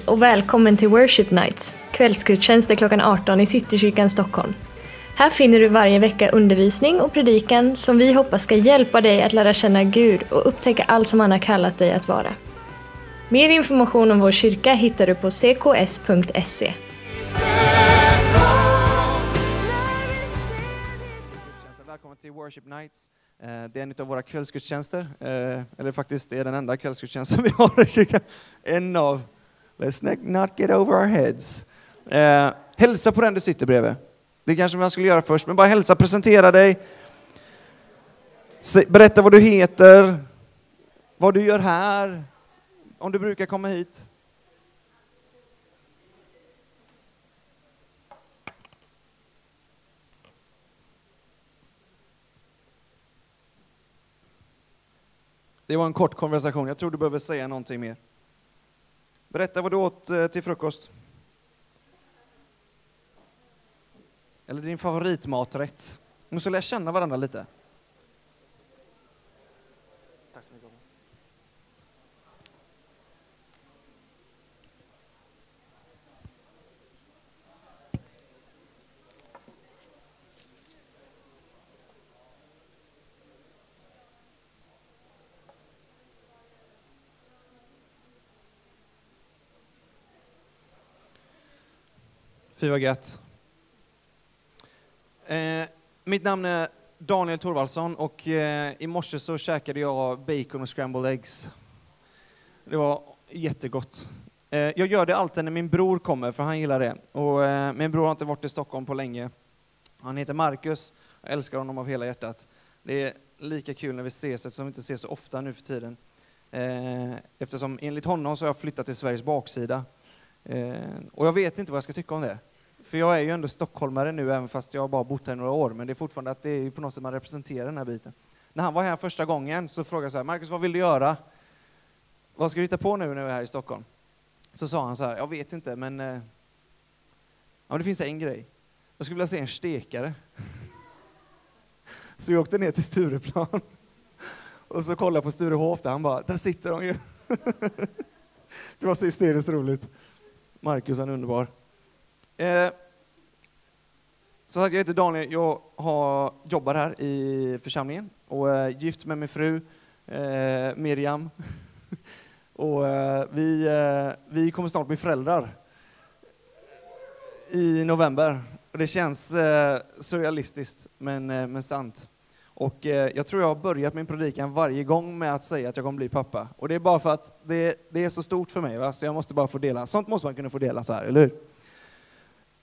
Hej och välkommen till Worship Nights, kvällsgudstjänster klockan 18 i Citykyrkan Stockholm. Här finner du varje vecka undervisning och predikan som vi hoppas ska hjälpa dig att lära känna Gud och upptäcka allt som han har kallat dig att vara. Mer information om vår kyrka hittar du på cks.se. Välkommen till Worship Nights. Eh, det är en av våra kvällsgudstjänster, eh, eller faktiskt det är den enda kvällsgudstjänsten vi har i kyrkan. En av. Let's not- get over our heads. Eh, Hälsa på den du sitter bredvid. Det kanske man skulle göra först, men bara hälsa, presentera dig. Berätta vad du heter, vad du gör här, om du brukar komma hit. Det var en kort konversation. Jag tror du behöver säga någonting mer. Berätta vad du åt eh, till frukost. Eller din favoritmaträtt. Vi måste lära känna varandra lite. Fy vad gött. Eh, mitt namn är Daniel Thorvaldsson och eh, i morse så käkade jag bacon och scrambled eggs. Det var jättegott. Eh, jag gör det alltid när min bror kommer, för han gillar det. Och, eh, min bror har inte varit i Stockholm på länge. Han heter Marcus, jag älskar honom av hela hjärtat. Det är lika kul när vi ses eftersom vi inte ses så ofta nu för tiden. Eh, eftersom enligt honom så har jag flyttat till Sveriges baksida. Eh, och jag vet inte vad jag ska tycka om det. För jag är ju ändå stockholmare nu, även fast jag bara bott här några år, men det är fortfarande att det är ju på något sätt man representerar den här biten. När han var här första gången så frågade jag så här, Marcus vad vill du göra? Vad ska du hitta på nu när vi är här i Stockholm? Så sa han så här, jag vet inte, men, eh, ja, men det finns en grej. Jag skulle vilja se en stekare. Så vi åkte ner till Stureplan. Och så kollade jag på Sturehof där han bara, där sitter de ju. Det var så hysteriskt roligt. Marcus, han är underbar. Eh, som sagt, jag heter Daniel, jag har, jobbar här i församlingen och är gift med min fru eh, Miriam. och eh, vi, eh, vi kommer snart bli föräldrar i november. Och det känns eh, surrealistiskt men, eh, men sant. Och eh, jag tror jag har börjat min predikan varje gång med att säga att jag kommer bli pappa. Och det är bara för att det, det är så stort för mig, va? så jag måste bara få dela. Sånt måste man kunna få dela så här, eller hur?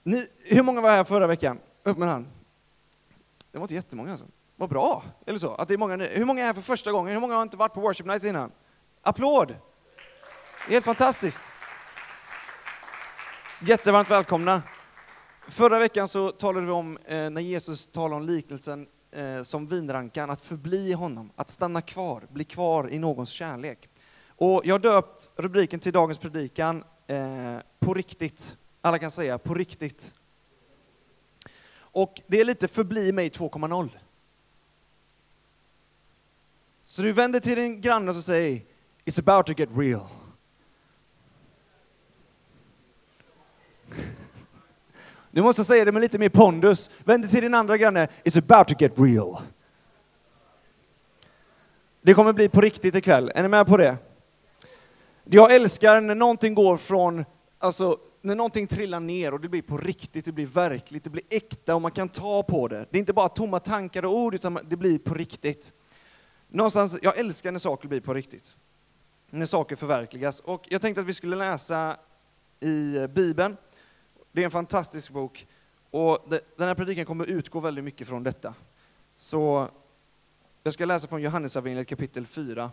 Ni, hur många var här förra veckan? Upp med hand. Det var inte jättemånga alltså. Vad bra, eller så. Att det är många nu. Hur många är här för första gången? Hur många har inte varit på Worship Nights innan? Applåd! Helt fantastiskt. Jättevarmt välkomna. Förra veckan så talade vi om eh, när Jesus talade om liknelsen eh, som vinrankan, att förbli honom, att stanna kvar, bli kvar i någons kärlek. Och jag har döpt rubriken till dagens predikan eh, På riktigt. Alla kan säga på riktigt. Och det är lite förbli mig 2.0. Så du vänder till din granne och så säger It's about to get real. Du måste säga det med lite mer pondus. Vänd dig till din andra granne. It's about to get real. Det kommer bli på riktigt ikväll. Är ni med på det? Jag älskar när någonting går från, alltså när någonting trillar ner och det blir på riktigt, det blir verkligt, det blir äkta och man kan ta på det. Det är inte bara tomma tankar och ord, utan det blir på riktigt. Någonstans, jag älskar när saker blir på riktigt. När saker förverkligas. Och jag tänkte att vi skulle läsa i Bibeln. Det är en fantastisk bok. Och det- den här predikan kommer utgå väldigt mycket från detta. Så jag ska läsa från Johannesevangeliet kapitel 4.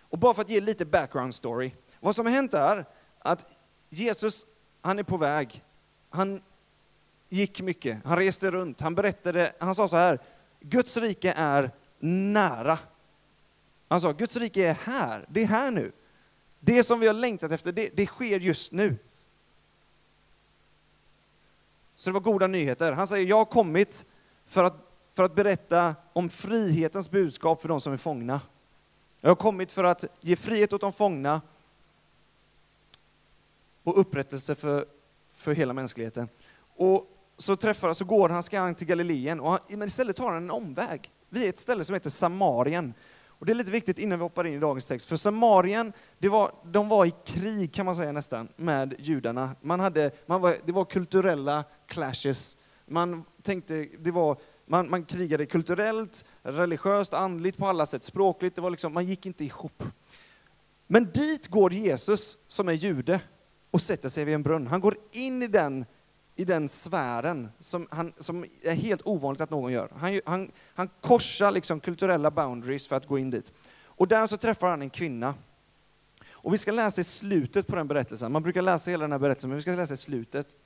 Och bara för att ge lite background story. Vad som har hänt är att Jesus, han är på väg. Han gick mycket, han reste runt, han berättade, han sa så här, Guds rike är nära. Han sa, Guds rike är här, det är här nu. Det som vi har längtat efter, det, det sker just nu. Så det var goda nyheter. Han säger, jag har kommit för att, för att berätta om frihetens budskap för de som är fångna. Jag har kommit för att ge frihet åt de fångna och upprättelse för, för hela mänskligheten. Och så träffar så går han, ska han till Galileen, och han, men istället tar han en omväg. Vi är ett ställe som heter Samarien. Och det är lite viktigt innan vi hoppar in i dagens text, för Samarien, det var, de var i krig kan man säga nästan, med judarna. Man hade, man var, det var kulturella clashes. Man tänkte, det var, man, man krigade kulturellt, religiöst, andligt, på alla sätt, språkligt, det var liksom, man gick inte ihop. Men dit går Jesus, som är jude, och sätter sig vid en brunn. Han går in i den, i den sfären som, han, som är helt ovanligt att någon gör. Han, han, han korsar liksom kulturella boundaries för att gå in dit. Och där så träffar han en kvinna. Och vi ska läsa i slutet på den berättelsen. Man brukar läsa hela den här berättelsen, men vi ska läsa i slutet.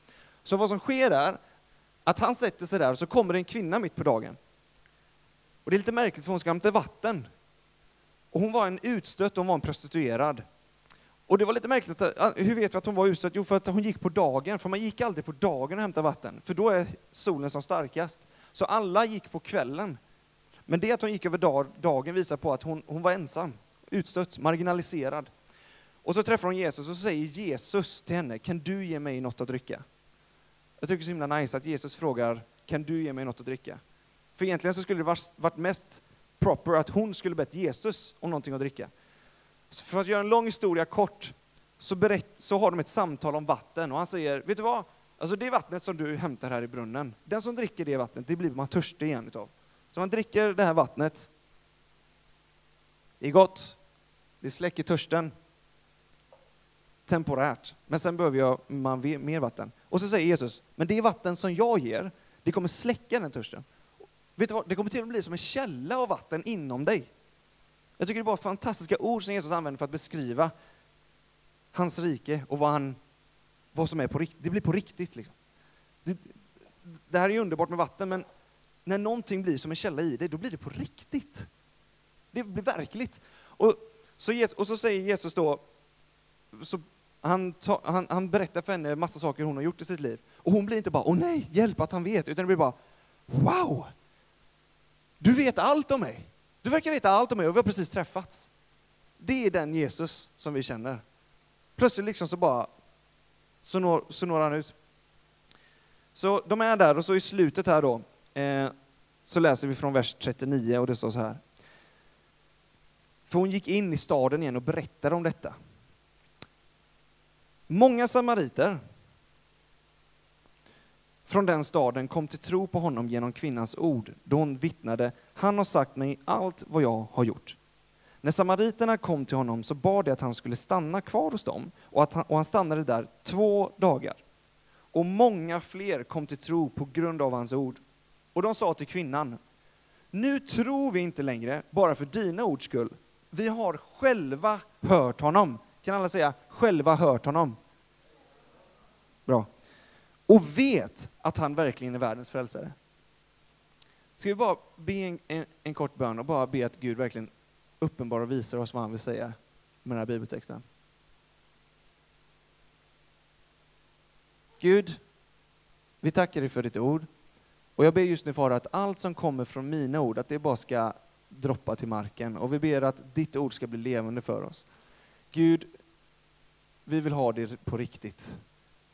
Så vad som sker är att han sätter sig där och så kommer det en kvinna mitt på dagen. Och det är lite märkligt för hon ska hämta vatten. Och hon var en utstött, hon var en prostituerad. Och det var lite märkligt, att, ah, hur vet vi att hon var utstött? Jo, för att hon gick på dagen, för man gick aldrig på dagen och hämtade vatten, för då är solen som starkast. Så alla gick på kvällen. Men det att hon gick över dag, dagen visar på att hon, hon var ensam, utstött, marginaliserad. Och så träffar hon Jesus och så säger Jesus till henne, kan du ge mig något att dricka? Jag tycker det är så himla nice att Jesus frågar, kan du ge mig något att dricka? För egentligen så skulle det varit mest proper att hon skulle bett Jesus om någonting att dricka. För att göra en lång historia kort, så, berätt, så har de ett samtal om vatten och han säger, vet du vad? Alltså det vattnet som du hämtar här i brunnen, den som dricker det vattnet, det blir man törstig igen utav. Så man dricker det här vattnet, det är gott, det släcker törsten, temporärt, men sen behöver jag man mer vatten. Och så säger Jesus, men det vatten som jag ger, det kommer släcka den törsten. Vet du vad? Det kommer till att bli som en källa av vatten inom dig. Jag tycker det är bara fantastiska ord som Jesus använder för att beskriva hans rike och vad, han, vad som är på riktigt. Det blir på riktigt. Liksom. Det, det här är underbart med vatten, men när någonting blir som en källa i dig, då blir det på riktigt. Det blir verkligt. Och så, och så säger Jesus då, så han, ta, han, han berättar för henne massa saker hon har gjort i sitt liv. Och hon blir inte bara, åh nej, hjälp att han vet, utan det blir bara, wow! Du vet allt om mig. Du verkar veta allt om mig och vi har precis träffats. Det är den Jesus som vi känner. Plötsligt liksom så bara, så når, så når han ut. Så de är där och så i slutet här då, eh, så läser vi från vers 39 och det står så här. För hon gick in i staden igen och berättade om detta. Många samariter från den staden kom till tro på honom genom kvinnans ord, då hon vittnade, han har sagt mig allt vad jag har gjort. När samariterna kom till honom så bad de att han skulle stanna kvar hos dem, och, att han, och han stannade där två dagar. Och många fler kom till tro på grund av hans ord. Och de sa till kvinnan, nu tror vi inte längre bara för dina ords skull. Vi har själva hört honom. Kan alla säga själva hört honom? Bra och vet att han verkligen är världens frälsare. Ska vi bara be en, en, en kort bön och bara be att Gud verkligen uppenbarar och visar oss vad han vill säga med den här bibeltexten. Gud, vi tackar dig för ditt ord. Och jag ber just nu Far att allt som kommer från mina ord, att det bara ska droppa till marken. Och vi ber att ditt ord ska bli levande för oss. Gud, vi vill ha det på riktigt.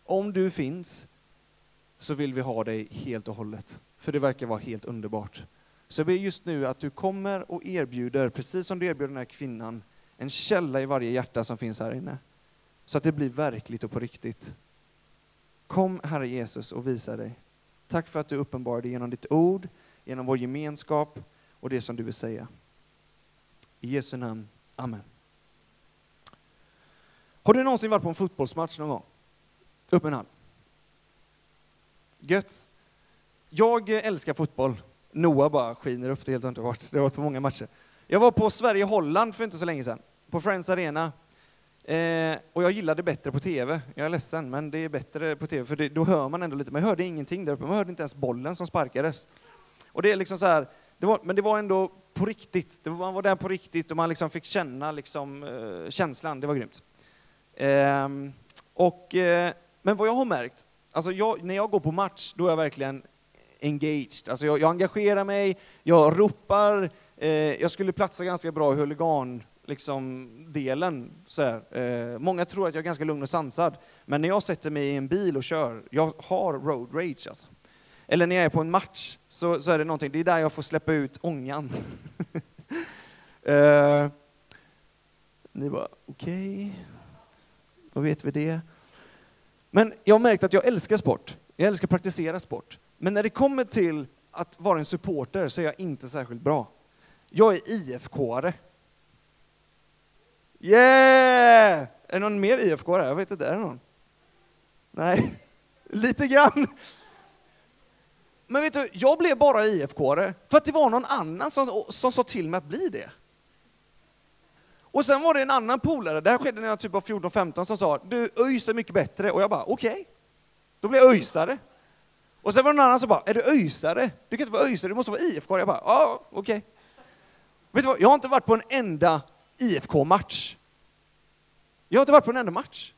Om du finns, så vill vi ha dig helt och hållet. För det verkar vara helt underbart. Så jag ber just nu att du kommer och erbjuder, precis som du erbjuder den här kvinnan, en källa i varje hjärta som finns här inne. Så att det blir verkligt och på riktigt. Kom Herre Jesus och visa dig. Tack för att du uppenbarar dig genom ditt ord, genom vår gemenskap och det som du vill säga. I Jesu namn. Amen. Har du någonsin varit på en fotbollsmatch någon gång? Upp med en hand. Gött. Jag älskar fotboll. Noah bara skiner upp, det är helt underbart. Det har varit på många matcher. Jag var på Sverige-Holland för inte så länge sedan, på Friends Arena. Eh, och jag gillade bättre på TV. Jag är ledsen, men det är bättre på TV, för det, då hör man ändå lite. Man hörde ingenting där uppe, man hörde inte ens bollen som sparkades. Och det är liksom så här, det var, men det var ändå på riktigt. Var, man var där på riktigt och man liksom fick känna liksom, eh, känslan, det var grymt. Eh, och, eh, men vad jag har märkt, alltså jag, när jag går på match, då är jag verkligen engaged. Alltså jag, jag engagerar mig, jag ropar, eh, jag skulle platsa ganska bra i huligan liksom, delen. Så här. Eh, många tror att jag är ganska lugn och sansad, men när jag sätter mig i en bil och kör, jag har road rage alltså. Eller när jag är på en match, så, så är det någonting, det är där jag får släppa ut ångan. eh, ni bara, okej, okay. då vet vi det. Men jag har märkt att jag älskar sport. Jag älskar att praktisera sport. Men när det kommer till att vara en supporter så är jag inte särskilt bra. Jag är IFK-are. Yeah! Är det någon mer IFK-are? Jag vet inte, är det någon? Nej, lite grann. Men vet du, jag blev bara IFK-are för att det var någon annan som, som sa till mig att bli det. Och sen var det en annan polare, det här skedde när jag typ var 14-15, som sa du ÖIS är mycket bättre. Och jag bara okej, okay. då blev jag ÖISare. Och sen var det någon annan som bara, är du ÖISare? Du kan inte vara ÖISare, du måste vara IFK. Jag bara, ja okej. Okay. Vet du vad, jag har inte varit på en enda IFK-match. Jag har inte varit på en enda match.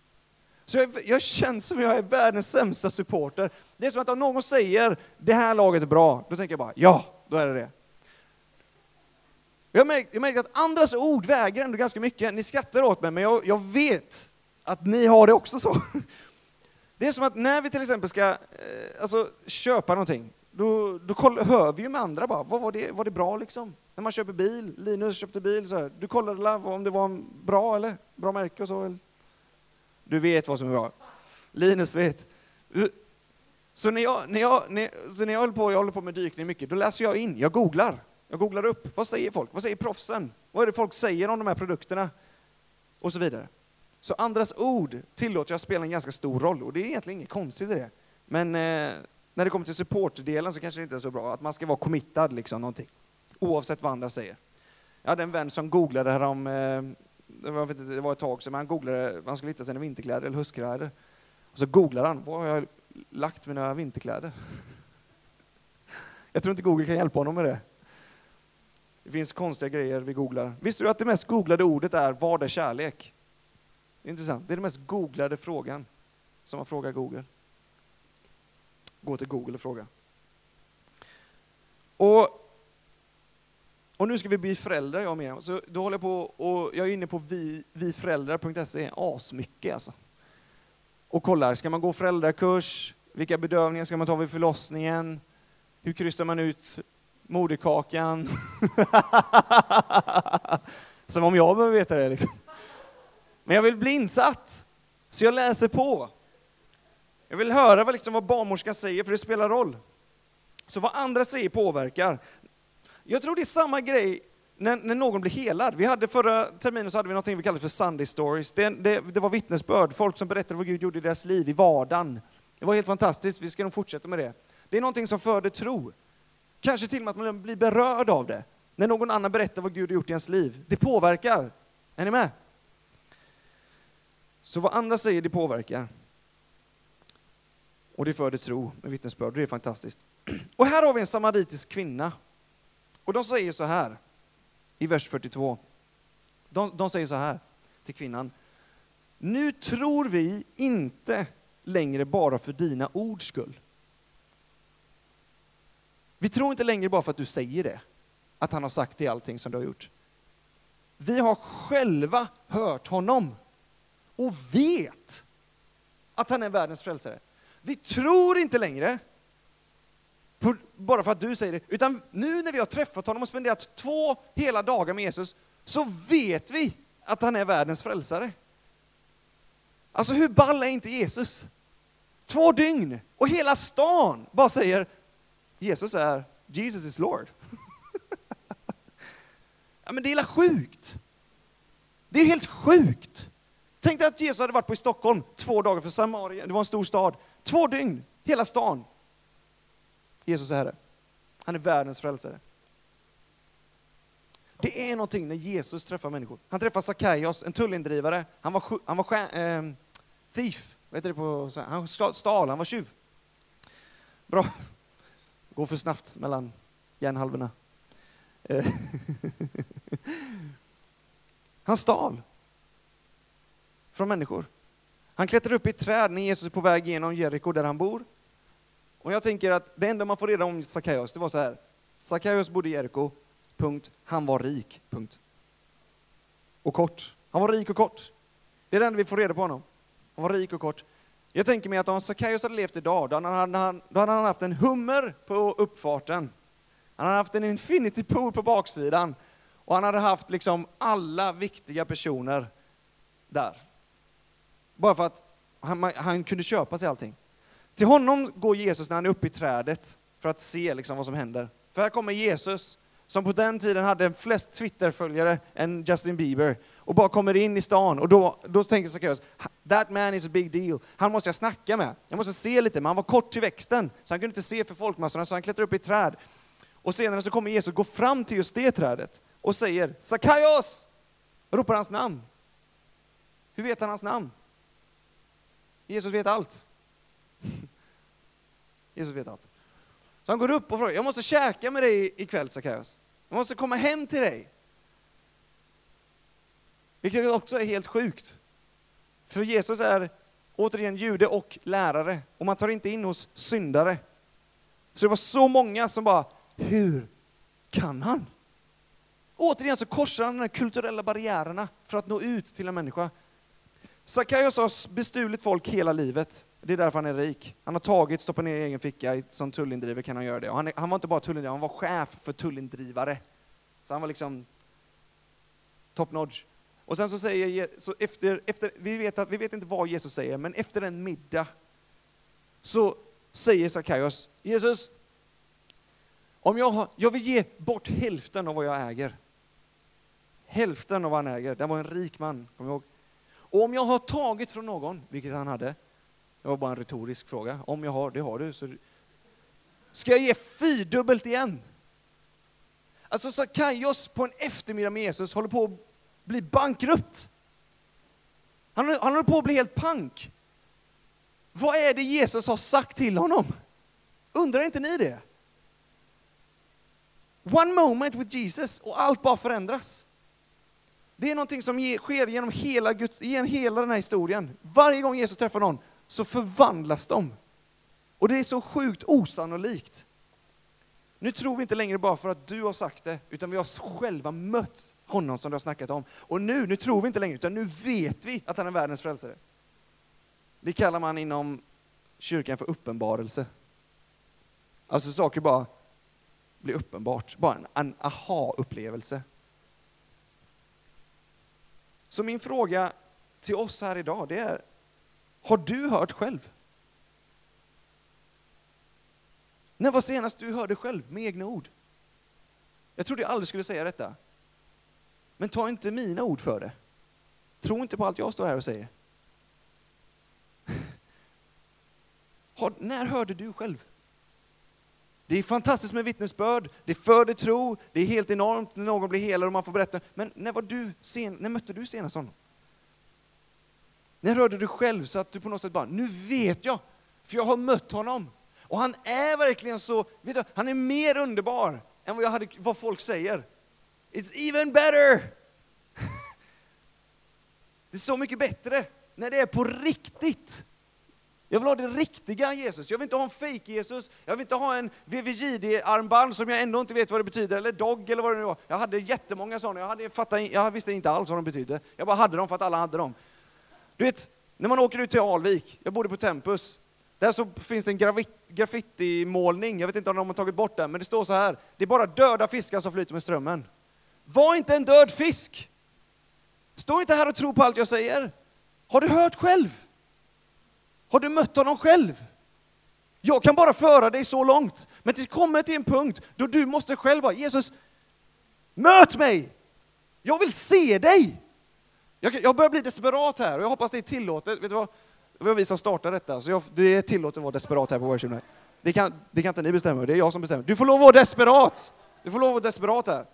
Så jag, jag känns som jag är världens sämsta supporter. Det är som att om någon säger det här laget är bra, då tänker jag bara ja, då är det det. Jag märker, jag att andras ord väger ändå ganska mycket. Ni skrattar åt mig, men jag, jag vet att ni har det också så. Det är som att när vi till exempel ska eh, alltså, köpa någonting, då, då koll, hör vi ju med andra bara, vad var det, var det bra liksom? När man köper bil, Linus köpte bil, så här, du kollade om det var bra eller? Bra märke och så? Eller? Du vet vad som är bra. Linus vet. Så när jag, när jag, när, så när jag håller på, jag håller på med dykning mycket, då läser jag in, jag googlar. Jag googlar upp, vad säger folk? Vad säger proffsen? Vad är det folk säger om de här produkterna? Och så vidare. Så andras ord tillåter jag spela en ganska stor roll, och det är egentligen inget konstigt i det. Men eh, när det kommer till supportdelen så kanske det inte är så bra, att man ska vara committad liksom någonting. Oavsett vad andra säger. Jag hade en vän som googlade här om, eh, det, var, inte, det var ett tag sedan, men han googlade, han skulle hitta sina vinterkläder eller höstkläder. Och så googlade han, var har jag lagt mina vinterkläder? Jag tror inte Google kan hjälpa honom med det. Det finns konstiga grejer vi googlar. Visste du att det mest googlade ordet är vad är kärlek? Intressant. Det är den mest googlade frågan som man frågar Google. Gå till Google och fråga. Och, och nu ska vi bli föräldrar jag med. Så då håller jag på och jag är inne på vi, viföräldrar.se asmycket alltså. Och kollar, ska man gå föräldrakurs? Vilka bedövningar ska man ta vid förlossningen? Hur kryssar man ut moderkakan? Som om jag behöver veta det liksom. Men jag vill bli insatt, så jag läser på. Jag vill höra vad, liksom, vad barnmorskan säger, för det spelar roll. Så vad andra säger påverkar. Jag tror det är samma grej när, när någon blir helad. Vi hade förra terminen så hade vi något vi kallade för Sunday Stories. Det, det, det, var vittnesbörd, folk som berättade vad Gud gjorde i deras liv i vardagen. Det var helt fantastiskt, vi ska nog fortsätta med det. Det är någonting som föder tro. Kanske till och med att man blir berörd av det. När någon annan berättar vad Gud har gjort i ens liv. Det påverkar. Är ni med? Så vad andra säger, det påverkar. Och det föder tro med vittnesbörd, det är fantastiskt. Och här har vi en samaritisk kvinna. Och de säger så här, i vers 42. De, de säger så här till kvinnan. Nu tror vi inte längre bara för dina ords skull. Vi tror inte längre bara för att du säger det, att han har sagt det allting som du har gjort. Vi har själva hört honom och vet att han är världens frälsare. Vi tror inte längre, på, bara för att du säger det, utan nu när vi har träffat honom och spenderat två hela dagar med Jesus, så vet vi att han är världens frälsare. Alltså hur ball är inte Jesus? Två dygn och hela stan bara säger Jesus är, Jesus is Lord. ja, men det är sjukt. Det är helt sjukt. Tänk dig att Jesus hade varit på i Stockholm två dagar för Samarien, det var en stor stad. Två dygn, hela stan. Jesus är Herre. Han är världens frälsare. Det är någonting när Jesus träffar människor. Han träffar Sackaios, en tullindrivare. Han var, han var eh, thief, vad heter det på Han stal, han var tjuv. Bra. Går för snabbt mellan hjärnhalvorna. Eh, han stal från människor. Han klättrar upp i ett träd när Jesus är på väg genom Jeriko där han bor. Och jag tänker att det enda man får reda om Sackaios, det var så här. Sackaios bodde i Jeriko, punkt. Han var rik, punkt. och kort. Han var rik och kort. Det är det enda vi får reda på honom. Han var rik och kort. Jag tänker mig att om Sackaios hade levt idag, då hade, han, då hade han haft en hummer på uppfarten. Han hade haft en infinity pool på baksidan. Och han hade haft liksom alla viktiga personer där. Bara för att han, han kunde köpa sig allting. Till honom går Jesus när han är uppe i trädet för att se liksom vad som händer. För här kommer Jesus, som på den tiden hade flest Twitterföljare än Justin Bieber, och bara kommer in i stan. Och då, då tänker Sackeus, that man is a big deal. Han måste jag snacka med. Jag måste se lite, men han var kort till växten, så han kunde inte se för folkmassorna, så han klättrar upp i ett träd. Och senare så kommer Jesus gå fram till just det trädet och säger Sackaios! Ropar hans namn. Hur vet han hans namn? Jesus vet allt. Jesus vet allt. Så han går upp och frågar, jag måste käka med dig ikväll Sackaios. Jag måste komma hem till dig. Vilket också är helt sjukt. För Jesus är återigen jude och lärare, och man tar inte in hos syndare. Så det var så många som bara, hur kan han? Återigen så korsar han de kulturella barriärerna för att nå ut till en människa. Sackaios har bestulit folk hela livet. Det är därför han är rik. Han har tagit, stoppat ner i egen ficka, som tullindrivare kan han göra det. Och han, är, han var inte bara tullindrivare, han var chef för tullindrivare. Så han var liksom top notch. Och sen så säger så efter, efter vi, vet att, vi vet inte vad Jesus säger, men efter en middag så säger Sackaios, Jesus, om jag, har, jag vill ge bort hälften av vad jag äger. Hälften av vad han äger. Det var en rik man, kom ihåg. Och om jag har tagit från någon, vilket han hade, det var bara en retorisk fråga, om jag har, det har du, så ska jag ge fyrdubbelt igen? Alltså Sackaios på en eftermiddag med Jesus håller på att bli bankrutt. Han, han håller på att bli helt pank. Vad är det Jesus har sagt till honom? Undrar inte ni det? One moment with Jesus och allt bara förändras. Det är någonting som sker genom hela, Guds, genom hela den här historien. Varje gång Jesus träffar någon så förvandlas de. Och det är så sjukt osannolikt. Nu tror vi inte längre bara för att du har sagt det, utan vi har själva mött honom som du har snackat om. Och nu, nu tror vi inte längre, utan nu vet vi att han är världens frälsare. Det kallar man inom kyrkan för uppenbarelse. Alltså saker bara blir uppenbart, bara en, en aha-upplevelse. Så min fråga till oss här idag, det är, har du hört själv? När var senast du hörde själv med egna ord? Jag trodde jag aldrig skulle säga detta. Men ta inte mina ord för det. Tro inte på allt jag står här och säger. Har, när hörde du själv? Det är fantastiskt med vittnesbörd, det föder tro, det är helt enormt när någon blir helad och man får berätta. Men när, var du sen, när mötte du senast honom? När hörde du själv så att du på något sätt bara, nu vet jag, för jag har mött honom. Och han är verkligen så, vet du, han är mer underbar än vad, jag hade, vad folk säger. It's even better! det är så mycket bättre när det är på riktigt. Jag vill ha det riktiga Jesus. Jag vill inte ha en fake Jesus. Jag vill inte ha en VVJD-armband som jag ändå inte vet vad det betyder, eller dog eller vad det nu var. Jag hade jättemånga sådana. Jag, hade, fattade, jag visste inte alls vad de betydde. Jag bara hade dem för att alla hade dem. Du vet, när man åker ut till Alvik, jag bodde på Tempus, där så finns det en graffiti-målning, jag vet inte om de har tagit bort den, men det står så här, det är bara döda fiskar som flyter med strömmen. Var inte en död fisk! Stå inte här och tro på allt jag säger. Har du hört själv? Har du mött honom själv? Jag kan bara föra dig så långt, men det kommer till en punkt då du måste själv vara Jesus, möt mig! Jag vill se dig! Jag, jag börjar bli desperat här och jag hoppas det är tillåtet. Vet du vad? Det var vi som startade detta, så jag, det är tillåtet att vara desperat här på Worship Night. Det kan, det kan inte ni bestämma, det är jag som bestämmer. Du får lov att vara desperat! Du får lov att vara desperat här.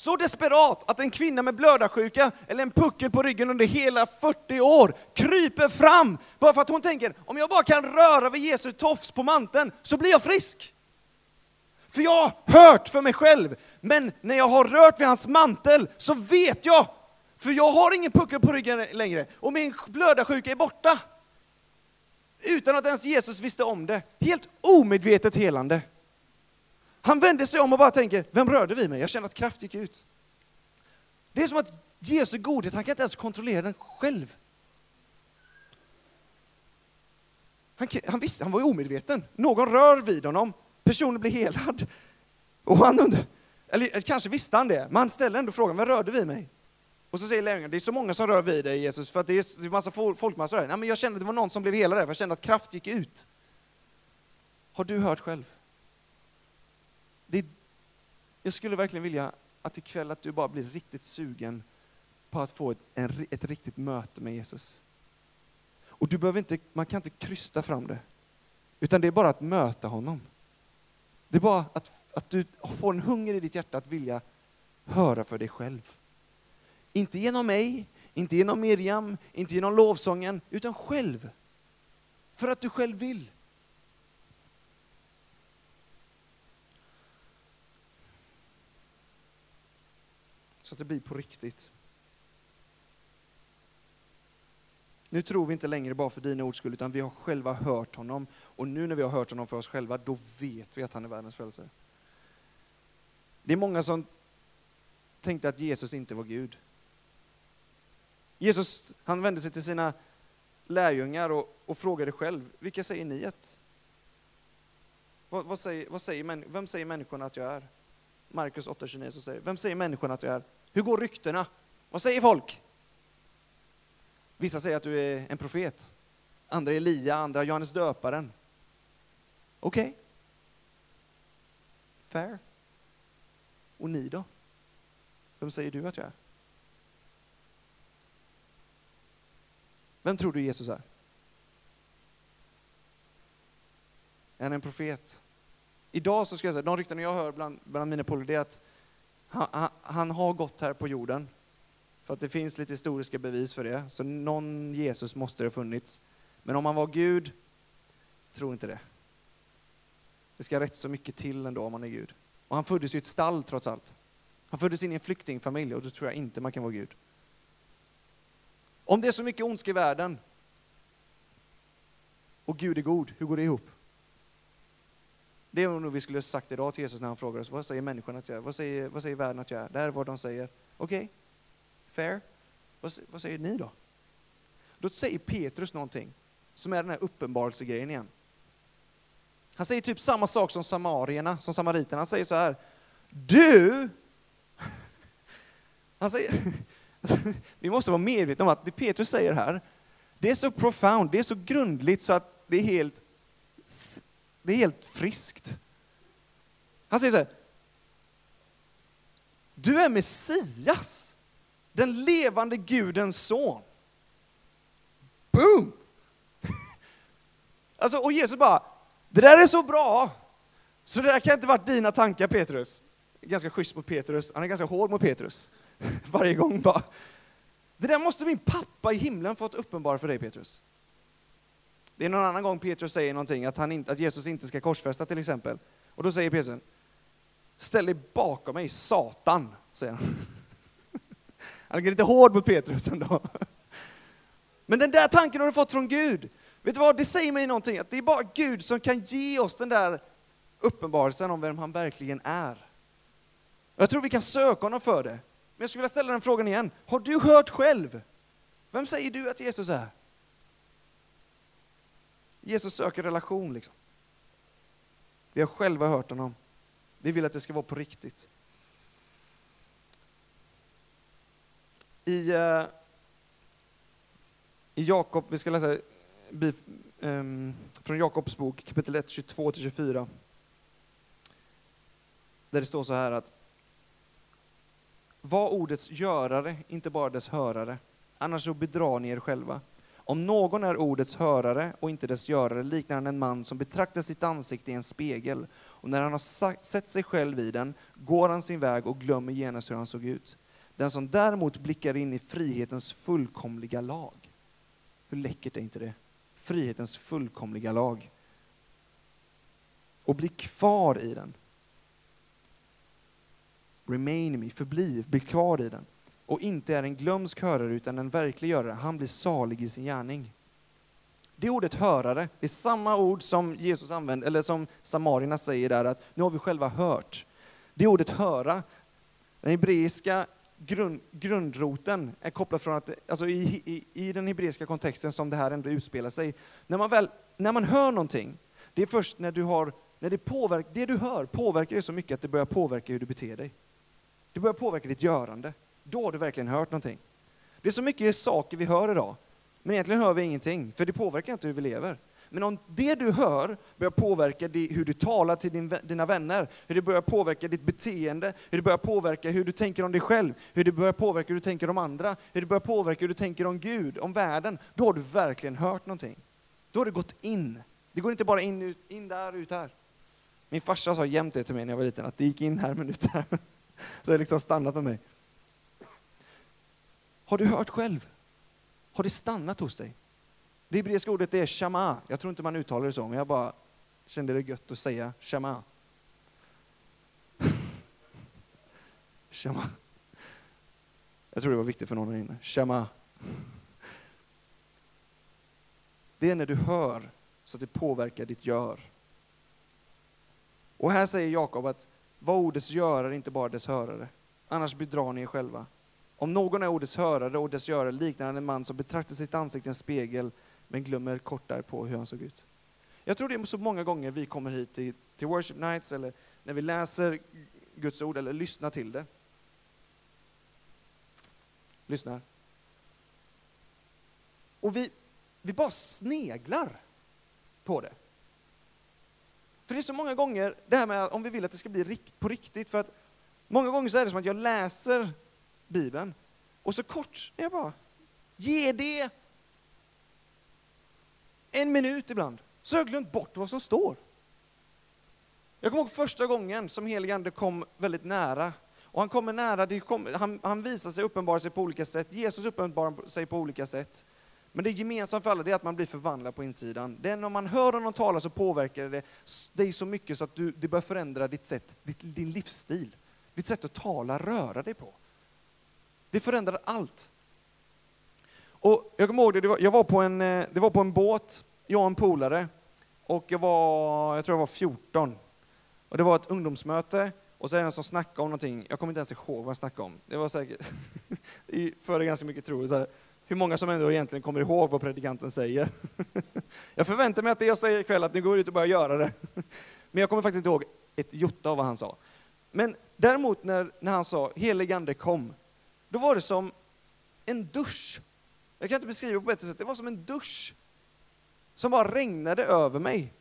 Så desperat att en kvinna med blödarsjuka eller en puckel på ryggen under hela 40 år kryper fram bara för att hon tänker, om jag bara kan röra vid Jesu tofs på manteln så blir jag frisk. För jag har hört för mig själv, men när jag har rört vid hans mantel så vet jag, för jag har ingen puckel på ryggen längre och min blödarsjuka är borta. Utan att ens Jesus visste om det. Helt omedvetet helande. Han vänder sig om och bara tänker, vem rörde vid mig? Jag känner att kraft gick ut. Det är som att Jesu godhet, han kan inte ens kontrollera den själv. Han, han visste, han var omedveten. Någon rör vid honom, personen blir helad. Och han undrar, eller kanske visste han det, men han ställer ändå frågan, vem rörde vid mig? Och så säger lärjungarna, det är så många som rör vid dig Jesus, för att det är en massa folkmassor här. Nej, men jag kände att det var någon som blev helad där, för jag kände att kraft gick ut. Har du hört själv? Det, jag skulle verkligen vilja att ikväll att du bara blir riktigt sugen på att få ett, en, ett riktigt möte med Jesus. Och du behöver inte, man kan inte krysta fram det, utan det är bara att möta honom. Det är bara att, att du får en hunger i ditt hjärta att vilja höra för dig själv. Inte genom mig, inte genom Miriam, inte genom lovsången, utan själv. För att du själv vill. Så att det blir på riktigt. Nu tror vi inte längre bara för dina ords skull, utan vi har själva hört honom. Och nu när vi har hört honom för oss själva, då vet vi att han är världens frälsare. Det är många som tänkte att Jesus inte var Gud. Jesus han vände sig till sina lärjungar och, och frågade själv, vilka säger ni att... Vad, vad säger, vad säger, vem säger människorna att jag är? Markus 8.29 säger vem säger människorna att jag är? Hur går ryktena? Vad säger folk? Vissa säger att du är en profet, andra Elia, andra Johannes döparen. Okej. Okay. Fair. Och ni då? Vem säger du att jag är? Vem tror du Jesus är? Är han en profet? Idag så ska jag säga, de rykten jag hör bland, bland mina polare, är att han, han, han, har gått här på jorden. För att det finns lite historiska bevis för det. Så någon Jesus måste det ha funnits. Men om han var Gud, tror inte det. Det ska rätt så mycket till ändå om man är Gud. Och han föddes i ett stall trots allt. Han föddes in i en flyktingfamilj och då tror jag inte man kan vara Gud. Om det är så mycket ondska i världen och Gud är god, hur går det ihop? Det är nog vi skulle ha sagt idag till Jesus när han frågar oss, vad säger människan att jag är? Vad säger, vad säger världen att jag är? Det här är vad de säger. Okej, okay. fair. Vad, vad säger ni då? Då säger Petrus någonting som är den här uppenbarelsegrejen igen. Han säger typ samma sak som samarierna, som samariterna. Han säger så här, du, han säger, vi måste vara medvetna om att det Petrus säger här, det är så profound, det är så grundligt så att det är helt, det är helt friskt. Han säger så här, du är Messias, den levande Gudens son. Boom! Alltså, och Jesus bara, det där är så bra, så det där kan inte varit dina tankar Petrus. Ganska schysst mot Petrus, han är ganska hård mot Petrus. Varje gång bara. Det där måste min pappa i himlen fått uppenbara för dig Petrus. Det är någon annan gång Petrus säger någonting, att, han inte, att Jesus inte ska korsfästa till exempel. Och då säger Petrus, ställ dig bakom mig, Satan, säger han. Han är lite hård mot Petrus ändå. Men den där tanken har du fått från Gud. Vet du vad, det säger mig någonting, att det är bara Gud som kan ge oss den där uppenbarelsen om vem han verkligen är. Jag tror vi kan söka honom för det. Men jag skulle vilja ställa den frågan igen. Har du hört själv? Vem säger du att Jesus är? Jesus söker relation liksom. Vi har själva hört honom. Vi vill att det ska vara på riktigt. I, uh, i Jakob, vi ska läsa um, från Jakobs bok kapitel 1, 22-24. Där det står så här att var ordets görare, inte bara dess hörare. Annars så bedrar ni er själva. Om någon är ordets hörare och inte dess görare liknar han en man som betraktar sitt ansikte i en spegel, och när han har sett sig själv i den går han sin väg och glömmer genast hur han såg ut. Den som däremot blickar in i frihetens fullkomliga lag. Hur läckert är inte det? Frihetens fullkomliga lag. Och blir kvar i den remain me, förbli, bli kvar i den. Och inte är en glömsk hörare utan en verklig görare, han blir salig i sin gärning. Det ordet hörare, det är samma ord som Jesus använder, eller som samarierna säger där, att nu har vi själva hört. Det ordet höra, den hebreiska grund, grundroten är kopplad från att, alltså i, i, i den hebreiska kontexten som det här ändå utspelar sig, när man, väl, när man hör någonting, det är först när du har, när det påverkar, det du hör påverkar dig så mycket att det börjar påverka hur du beter dig. Det börjar påverka ditt görande. Då har du verkligen hört någonting. Det är så mycket saker vi hör idag, men egentligen hör vi ingenting, för det påverkar inte hur vi lever. Men om det du hör börjar påverka hur du talar till din, dina vänner, hur det börjar påverka ditt beteende, hur det börjar påverka hur du tänker om dig själv, hur det börjar påverka hur du tänker om andra, hur det börjar påverka hur du tänker om Gud, om världen, då har du verkligen hört någonting. Då har det gått in. Det går inte bara in, ut, in där, ut här. Min farsa sa jämt det till mig när jag var liten, att det gick in här men ut här. Så det har liksom stannat med mig. Har du hört själv? Har det stannat hos dig? Det hebreiska ordet är shama. Jag tror inte man uttalar det så, men jag bara kände det gött att säga shama. shama. Jag tror det var viktigt för någon här inne. Shama. Det är när du hör så att det påverkar ditt gör. Och här säger Jakob att vad ordets görare, inte bara dess hörare. Annars bedrar ni er själva. Om någon är ordets hörare och dess görare liknar han en man som betraktar sitt ansikte i en spegel men glömmer kort därpå hur han såg ut. Jag tror det är så många gånger vi kommer hit till, till worship nights eller när vi läser Guds ord eller lyssnar till det. Lyssnar. Och vi, vi bara sneglar på det. För det är så många gånger, det här med om vi vill att det ska bli rikt, på riktigt, för att många gånger så är det som att jag läser Bibeln och så kort, jag bara, ge det en minut ibland, så har jag glömt bort vad som står. Jag kommer ihåg första gången som helig ande kom väldigt nära. Och han kommer nära, det kom, han, han visar sig, uppenbarar sig på olika sätt. Jesus uppenbarar sig på olika sätt. Men det gemensamma för alla är att man blir förvandlad på insidan. Det är när man hör honom tala så påverkar det dig så mycket så att du, det börjar förändra ditt sätt, ditt, din livsstil. Ditt sätt att tala, röra dig på. Det förändrar allt. Och jag kommer ihåg det, det var, jag var på en, eh, det var på en båt, jag och en polare, och jag var, jag tror jag var 14. Och det var ett ungdomsmöte, och så är det en som snackade om någonting, jag kommer inte ens ihåg vad han snackade om. Det var säkert, före ganska mycket tro, så här, hur många som ändå egentligen kommer ihåg vad predikanten säger. Jag förväntar mig att det jag säger ikväll, att ni går ut och börjar göra det. Men jag kommer faktiskt inte ihåg ett jota av vad han sa. Men däremot när, när han sa helig ande kom, då var det som en dusch jag kan inte beskriva det på bättre sätt. Det var som en dusch som bara regnade över mig.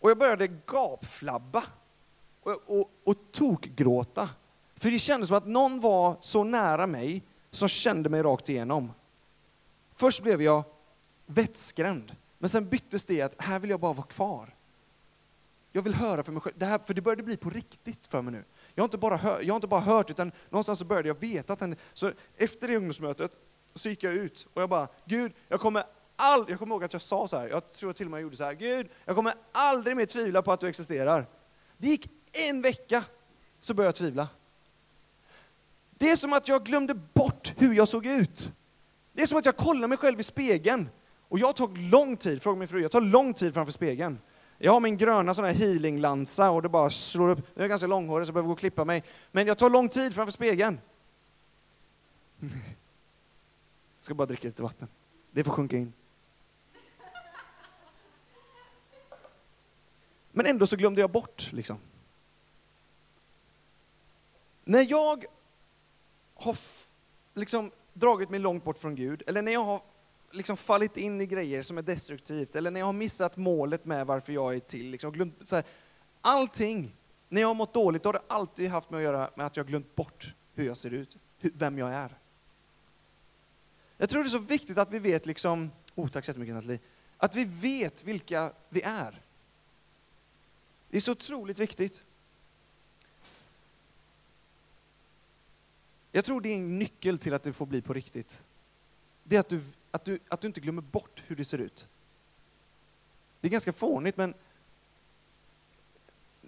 Och jag började gapflabba och, och, och tokgråta. För det kändes som att någon var så nära mig som kände mig rakt igenom. Först blev jag vettskrämd, men sen byttes det att här vill jag bara vara kvar. Jag vill höra för mig själv, det här, för det började bli på riktigt för mig nu. Jag har inte bara, hör, jag har inte bara hört, utan någonstans så började jag veta att den, så efter det ungdomsmötet så gick jag ut och jag bara, Gud, jag kommer aldrig, jag kommer ihåg att jag sa så här, jag tror till och med jag gjorde så här, Gud, jag kommer aldrig mer tvivla på att du existerar. Det gick en vecka, så började jag tvivla. Det är som att jag glömde bort hur jag såg ut. Det är som att jag kollar mig själv i spegeln. Och jag tar lång tid, fråga min fru, jag tar lång tid framför spegeln. Jag har min gröna sån här healinglansa och det bara slår upp. Jag är ganska långhårig så jag behöver gå och klippa mig. Men jag tar lång tid framför spegeln. Jag ska bara dricka lite vatten. Det får sjunka in. Men ändå så glömde jag bort, liksom. När jag har liksom dragit mig långt bort från Gud, eller när jag har liksom fallit in i grejer som är destruktivt, eller när jag har missat målet med varför jag är till, liksom glömt, så här, allting, när jag har mått dåligt, då har det alltid haft med att göra med att jag glömt bort hur jag ser ut, vem jag är. Jag tror det är så viktigt att vi vet, liksom, oh, tack så jättemycket Nathalie, att vi vet vilka vi är. Det är så otroligt viktigt. Jag tror det är en nyckel till att det får bli på riktigt. Det är att du, att du, att du inte glömmer bort hur det ser ut. Det är ganska fånigt, men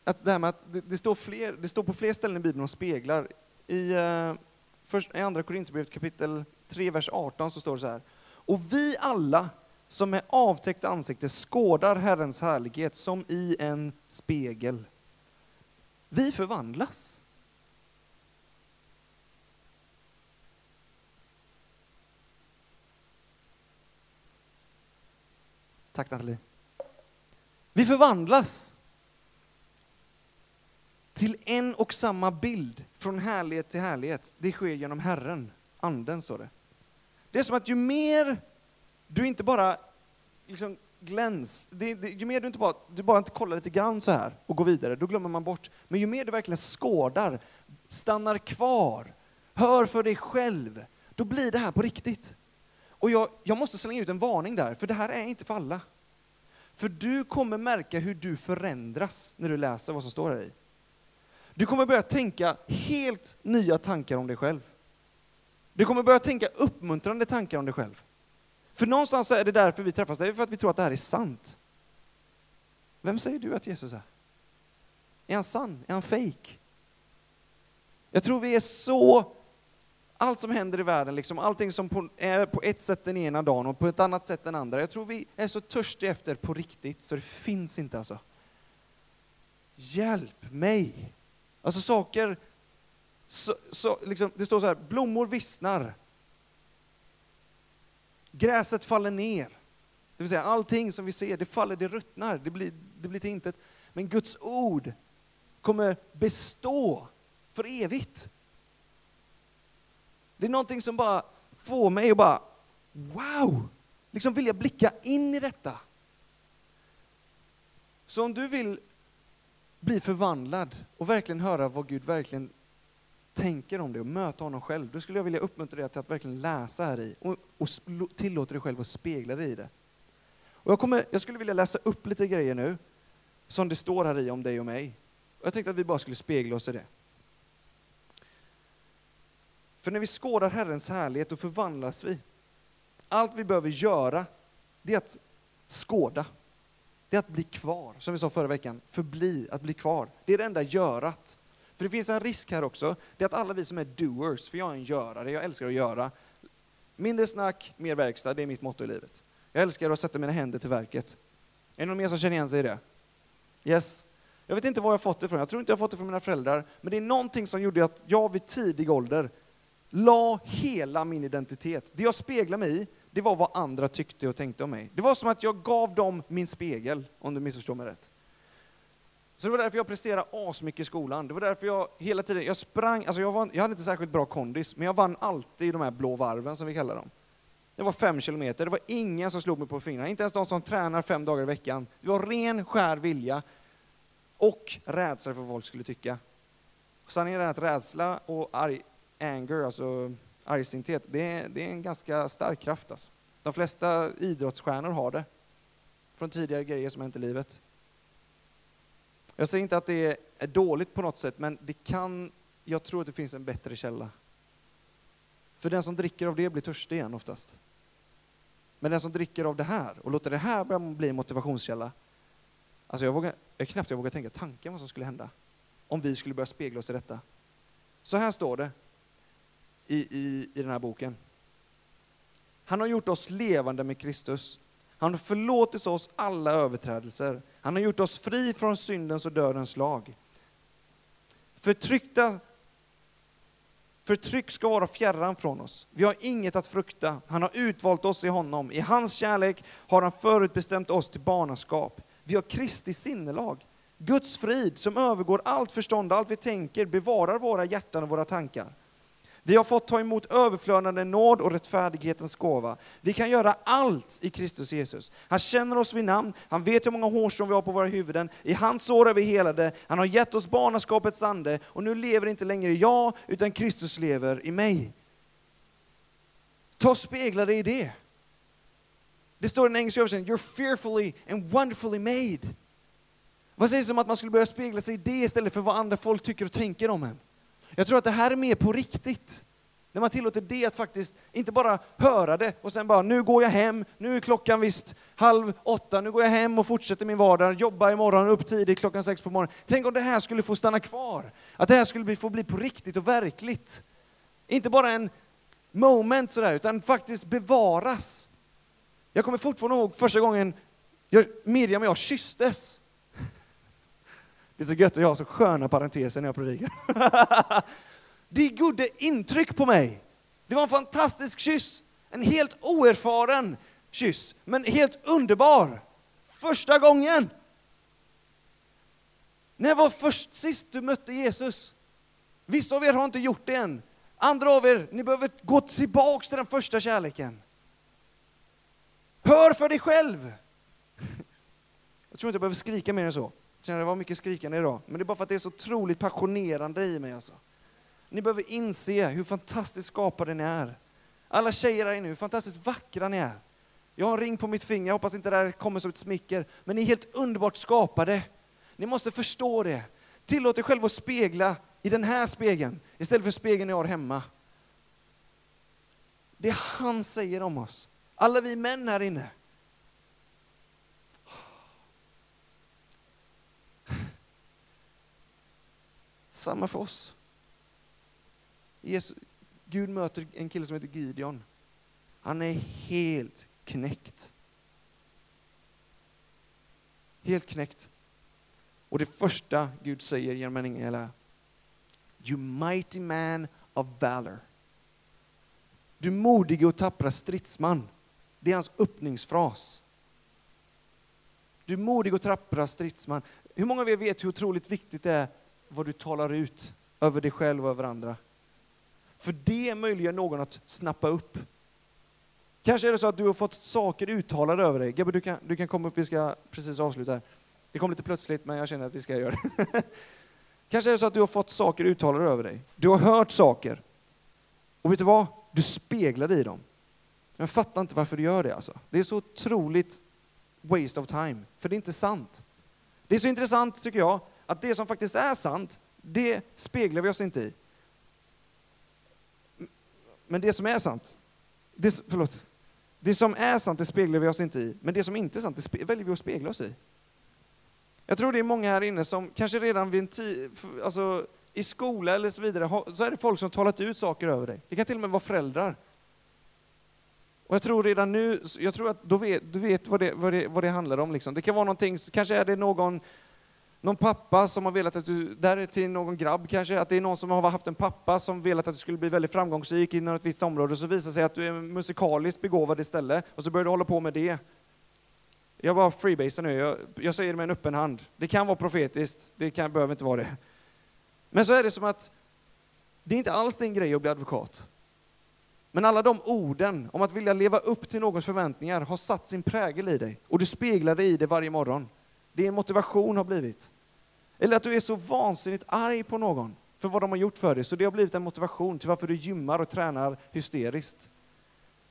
att det, här med att det, det, står fler, det står på fler ställen i Bibeln om speglar. I, uh, först, i Andra Korinthierbrevet kapitel 3, vers 18 så står det så här. Och vi alla som med avtäckt ansikte skådar Herrens härlighet som i en spegel. Vi förvandlas. Tack Nathalie. Vi förvandlas till en och samma bild, från härlighet till härlighet. Det sker genom Herren, Anden står det. Det är som att ju mer du inte bara liksom gläns, det, det, ju mer du inte bara, du bara inte kollar lite grann så här och går vidare, då glömmer man bort. Men ju mer du verkligen skådar, stannar kvar, hör för dig själv, då blir det här på riktigt. Och jag, jag måste slänga ut en varning där, för det här är inte för alla. För du kommer märka hur du förändras när du läser vad som står här i. Du kommer börja tänka helt nya tankar om dig själv. Du kommer börja tänka uppmuntrande tankar om dig själv. För någonstans är det därför vi träffas, det är för att vi tror att det här är sant. Vem säger du att Jesus är? Är han sann? Är han fejk? Jag tror vi är så, allt som händer i världen, liksom, allting som på, är på ett sätt den ena dagen och på ett annat sätt den andra. Jag tror vi är så törstiga efter på riktigt så det finns inte alltså. Hjälp mig! Alltså saker, så, så, liksom, det står så här, blommor vissnar. Gräset faller ner. Det vill säga allting som vi ser, det faller, det ruttnar, det blir, det blir till intet. Men Guds ord kommer bestå för evigt. Det är någonting som bara får mig att bara, wow! Liksom vilja blicka in i detta. Så om du vill bli förvandlad och verkligen höra vad Gud verkligen tänker om det och möta honom själv, då skulle jag vilja uppmuntra dig till att verkligen läsa här i och, och tillåta dig själv att spegla dig i det. Och jag, kommer, jag skulle vilja läsa upp lite grejer nu, som det står här i om dig och mig. Och jag tänkte att vi bara skulle spegla oss i det. För när vi skådar Herrens härlighet, då förvandlas vi. Allt vi behöver göra, det är att skåda. Det är att bli kvar, som vi sa förra veckan. Förbli, att bli kvar. Det är det enda görat. För det finns en risk här också, det är att alla vi som är doers, för jag är en görare, jag älskar att göra. Mindre snack, mer verkstad, det är mitt motto i livet. Jag älskar att sätta mina händer till verket. Är det någon mer som känner igen sig i det? Yes. Jag vet inte var jag fått det ifrån, jag tror inte jag fått det från mina föräldrar, men det är någonting som gjorde att jag vid tidig ålder la hela min identitet, det jag speglade mig i, det var vad andra tyckte och tänkte om mig. Det var som att jag gav dem min spegel, om du missförstår mig rätt. Så det var därför jag presterade asmycket i skolan. Det var därför jag hela tiden, jag sprang, alltså jag, var, jag hade inte särskilt bra kondis, men jag vann alltid de här blå varven som vi kallar dem. Det var fem kilometer, det var ingen som slog mig på fingrarna, inte ens de som tränar fem dagar i veckan. Det var ren, skär vilja och rädsla för vad folk skulle tycka. Sanningen är att rädsla och arg, anger, alltså argsinthet, det är, det är en ganska stark kraft. Alltså. De flesta idrottsstjärnor har det, från tidigare grejer som hänt i livet. Jag säger inte att det är dåligt på något sätt, men det kan, jag tror att det finns en bättre källa. För den som dricker av det blir törstig igen oftast. Men den som dricker av det här och låter det här börja bli en motivationskälla, alltså jag, vågar, jag knappt jag vågar tänka tanken vad som skulle hända om vi skulle börja spegla oss i detta. Så här står det i, i, i den här boken. Han har gjort oss levande med Kristus. Han har förlåtit oss alla överträdelser. Han har gjort oss fri från syndens och dödens lag. Förtryckta Förtryck ska vara fjärran från oss. Vi har inget att frukta. Han har utvalt oss i honom. I hans kärlek har han förutbestämt oss till barnaskap. Vi har Kristi sinnelag. Guds frid som övergår allt förstånd, allt vi tänker, bevarar våra hjärtan och våra tankar. Vi har fått ta emot överflödande nåd och rättfärdighetens gåva. Vi kan göra allt i Kristus Jesus. Han känner oss vid namn, han vet hur många hårstrån vi har på våra huvuden. I hans sår är vi helade, han har gett oss barnaskapets ande och nu lever inte längre jag, utan Kristus lever i mig. Ta och spegla dig i det. Det står i den engelska översättningen, you're fearfully and wonderfully made. Vad sägs om att man skulle börja spegla sig i det istället för vad andra folk tycker och tänker om en? Jag tror att det här är mer på riktigt. När man tillåter det att faktiskt inte bara höra det och sen bara, nu går jag hem, nu är klockan visst halv åtta, nu går jag hem och fortsätter min vardag, jobbar imorgon upp tidigt klockan sex på morgonen. Tänk om det här skulle få stanna kvar. Att det här skulle få bli på riktigt och verkligt. Inte bara en moment sådär, utan faktiskt bevaras. Jag kommer fortfarande ihåg första gången Miriam och jag kysstes. Det är så gött att jag har så sköna parenteser när jag predikar. det gjorde intryck på mig. Det var en fantastisk kyss. En helt oerfaren kyss, men helt underbar. första gången? När var först sist du mötte Jesus? Vissa av er har inte gjort det än. Andra av er, ni behöver gå tillbaks till den första kärleken. Hör för dig själv! Jag tror inte jag behöver skrika mer än så. Känner det var mycket skrikande idag, men det är bara för att det är så otroligt passionerande i mig alltså. Ni behöver inse hur fantastiskt skapade ni är. Alla tjejer här inne, hur fantastiskt vackra ni är. Jag har en ring på mitt finger, jag hoppas inte det här kommer som ett smicker, men ni är helt underbart skapade. Ni måste förstå det. Tillåt er själva att spegla i den här spegeln istället för spegeln ni har hemma. Det han säger om oss. Alla vi män här inne. Samma för oss. Jesus, Gud möter en kille som heter Gideon. Han är helt knäckt. Helt knäckt. Och det första Gud säger genom en ängel är You mighty man of valor. Du modige och tappra stridsman. Det är hans öppningsfras. Du modige och tappra stridsman. Hur många av er vet hur otroligt viktigt det är vad du talar ut över dig själv och över andra? För det möjliggör någon att snappa upp. Kanske är det så att du har fått saker uttalade över dig. Gabbe, du kan, du kan komma upp, vi ska precis avsluta här. Det kom lite plötsligt, men jag känner att vi ska göra det. Kanske är det så att du har fått saker uttalade över dig. Du har hört saker. Och vet du vad? Du speglar dig i dem. Jag fattar inte varför du gör det alltså. Det är så otroligt waste of time, för det är inte sant. Det är så intressant tycker jag, att det som faktiskt är sant, det speglar vi oss inte i. Men det som är sant, det, förlåt, det som är sant det speglar vi oss inte i, men det som inte är sant det väljer vi att spegla oss i. Jag tror det är många här inne som kanske redan vid en tid, alltså i skola eller så vidare, så är det folk som talat ut saker över dig. Det kan till och med vara föräldrar. Och jag tror redan nu, jag tror att du vet, du vet vad, det, vad, det, vad det handlar om. Liksom. Det kan vara någonting, kanske är det någon, någon pappa som har velat att du, där till någon grabb kanske, att det är någon som har haft en pappa som velat att du skulle bli väldigt framgångsrik inom ett visst område, och så visar det sig att du är musikaliskt begåvad istället, och så börjar du hålla på med det. Jag bara freebasar nu, jag, jag säger det med en öppen hand. Det kan vara profetiskt, det kan, behöver inte vara det. Men så är det som att det är inte alls din grej att bli advokat. Men alla de orden om att vilja leva upp till någons förväntningar har satt sin prägel i dig och du speglar dig i det varje morgon. Din motivation har blivit. Eller att du är så vansinnigt arg på någon för vad de har gjort för dig, så det har blivit en motivation till varför du gymmar och tränar hysteriskt.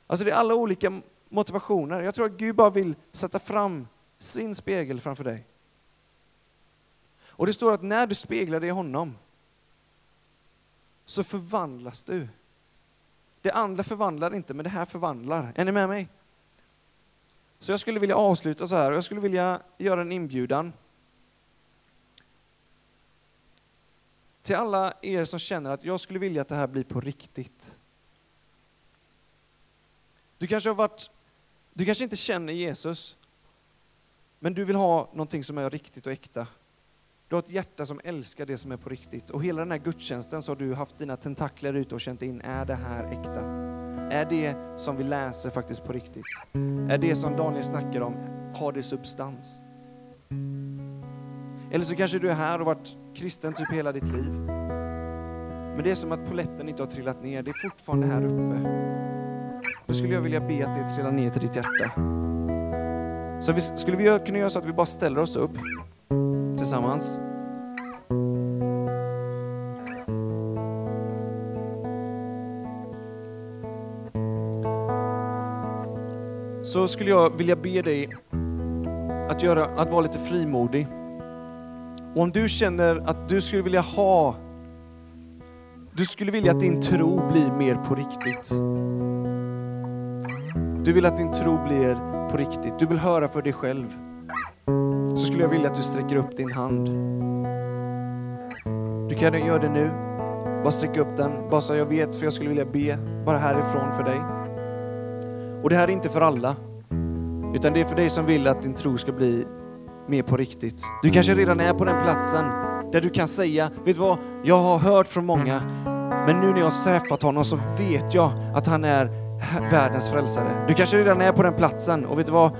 Alltså det är alla olika motivationer. Jag tror att Gud bara vill sätta fram sin spegel framför dig. Och det står att när du speglar dig i honom så förvandlas du. Det andra förvandlar inte, men det här förvandlar. Är ni med mig? Så jag skulle vilja avsluta så här, och jag skulle vilja göra en inbjudan till alla er som känner att jag skulle vilja att det här blir på riktigt. Du kanske har varit, du kanske inte känner Jesus, men du vill ha någonting som är riktigt och äkta. Du har ett hjärta som älskar det som är på riktigt. Och hela den här gudstjänsten så har du haft dina tentakler ute och känt in, är det här äkta? Är det som vi läser faktiskt på riktigt? Är det som Daniel snackar om, har det substans? Eller så kanske du är här och varit kristen typ hela ditt liv. Men det är som att poletten inte har trillat ner, det är fortfarande här uppe. Då skulle jag vilja be att det trillar ner till ditt hjärta. Så vi, skulle vi kunna göra så att vi bara ställer oss upp tillsammans. Så skulle jag vilja be dig att, göra, att vara lite frimodig. Och om du känner att du skulle vilja ha, du skulle vilja att din tro blir mer på riktigt. Du vill att din tro blir på riktigt. Du vill höra för dig själv så skulle jag vilja att du sträcker upp din hand. Du kan göra det nu. Bara sträcka upp den, bara så jag vet, för jag skulle vilja be bara härifrån för dig. Och det här är inte för alla, utan det är för dig som vill att din tro ska bli mer på riktigt. Du kanske redan är på den platsen där du kan säga, vet du vad, jag har hört från många, men nu när jag har träffat honom så vet jag att han är världens frälsare. Du kanske redan är på den platsen och vet du vad,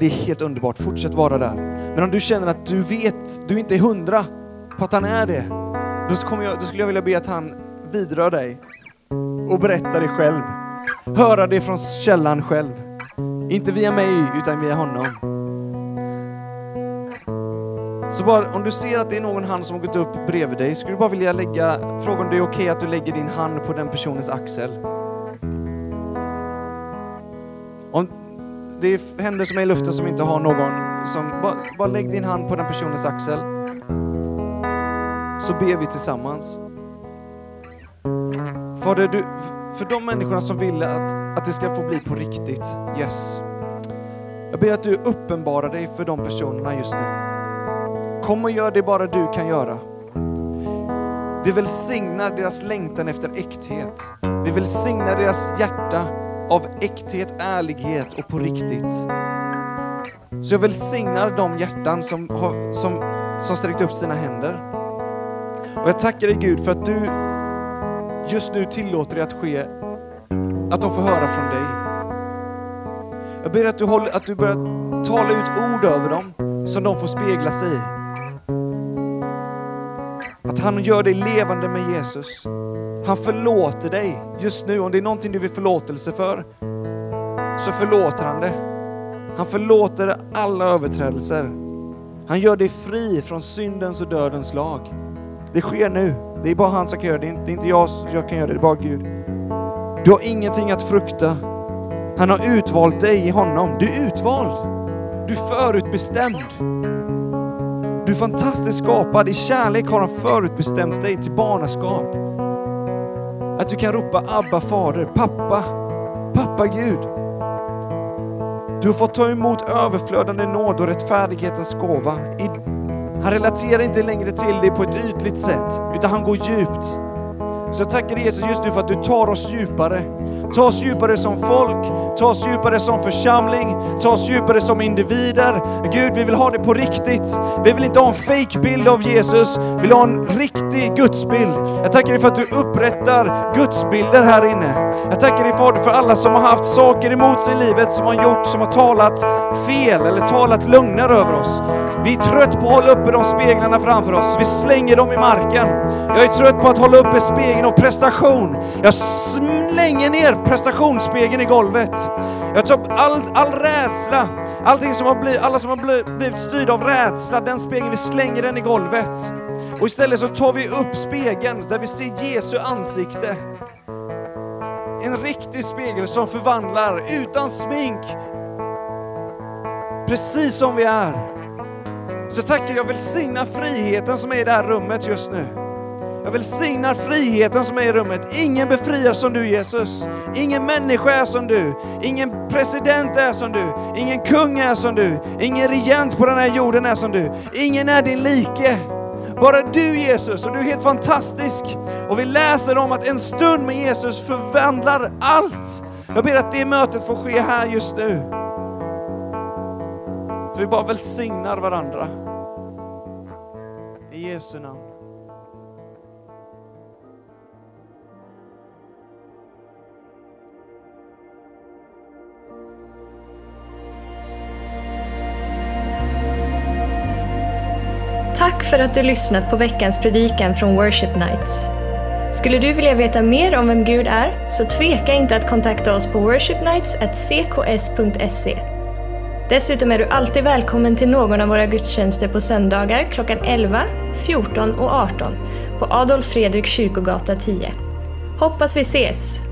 det är helt underbart. Fortsätt vara där. Men om du känner att du vet, du inte är hundra på att han är det, då, kommer jag, då skulle jag vilja be att han vidrör dig och berättar det själv. Höra det från källan själv. Inte via mig, utan via honom. Så bara, om du ser att det är någon hand som har gått upp bredvid dig, skulle du bara vilja lägga, fråga om det är okej okay att du lägger din hand på den personens axel. Om det är händer som är i luften som inte har någon, som, bara, bara lägg din hand på den personens axel. Så ber vi tillsammans. Fader, du, för de människorna som vill att, att det ska få bli på riktigt, yes. Jag ber att du uppenbarar dig för de personerna just nu. Kom och gör det bara du kan göra. Vi välsignar deras längtan efter äkthet. Vi välsignar deras hjärta av äkthet, ärlighet och på riktigt. Så jag välsignar de hjärtan som, har, som, som sträckt upp sina händer. Och jag tackar dig Gud för att du just nu tillåter det att ske, att de får höra från dig. Jag ber att du, håller, att du börjar tala ut ord över dem som de får spegla sig i. Att han gör dig levande med Jesus. Han förlåter dig just nu. Om det är någonting du vill förlåtelse för, så förlåter han det. Han förlåter alla överträdelser. Han gör dig fri från syndens och dödens lag. Det sker nu. Det är bara han som kan göra det. Det är inte jag som kan göra det, det är bara Gud. Du har ingenting att frukta. Han har utvalt dig i honom. Du är utvald. Du är förutbestämd. Du är fantastiskt skapad. I kärlek har han förutbestämt dig till barnaskap. Att du kan ropa Abba fader, pappa, pappa Gud. Du har fått ta emot överflödande nåd och rättfärdighetens gåva. Han relaterar inte längre till dig på ett ytligt sätt, utan han går djupt. Så jag tackar Jesus just nu för att du tar oss djupare. Ta oss djupare som folk, ta oss djupare som församling, ta oss djupare som individer. Gud, vi vill ha det på riktigt. Vi vill inte ha en fake-bild av Jesus, vi vill ha en riktig gudsbild. Jag tackar dig för att du upprättar gudsbilder här inne. Jag tackar dig Fader för alla som har haft saker emot sig i livet, som har gjort, som har talat fel eller talat lögner över oss. Vi är trött på att hålla uppe de speglarna framför oss. Vi slänger dem i marken. Jag är trött på att hålla uppe spegeln av prestation. Jag slänger ner prestationsspegeln i golvet. Jag tar upp all, all rädsla, allting som har blivit, alla som har blivit styrda av rädsla, den spegeln, vi slänger den i golvet. Och istället så tar vi upp spegeln där vi ser Jesu ansikte. En riktig spegel som förvandlar utan smink. Precis som vi är. Så tackar jag välsignar friheten som är i det här rummet just nu. Jag välsignar friheten som är i rummet. Ingen befriar som du Jesus. Ingen människa är som du. Ingen president är som du. Ingen kung är som du. Ingen regent på den här jorden är som du. Ingen är din like. Bara du Jesus, och du är helt fantastisk. Och vi läser om att en stund med Jesus förvandlar allt. Jag ber att det mötet får ske här just nu. För vi bara välsignar varandra. I Jesu namn. För att du lyssnat på veckans predikan från Worship Nights. Skulle du vilja veta mer om vem Gud är, så tveka inte att kontakta oss på worshipnights.cks.se. Dessutom är du alltid välkommen till någon av våra gudstjänster på söndagar klockan 11, 14 och 18 på Adolf Fredrik kyrkogata 10. Hoppas vi ses!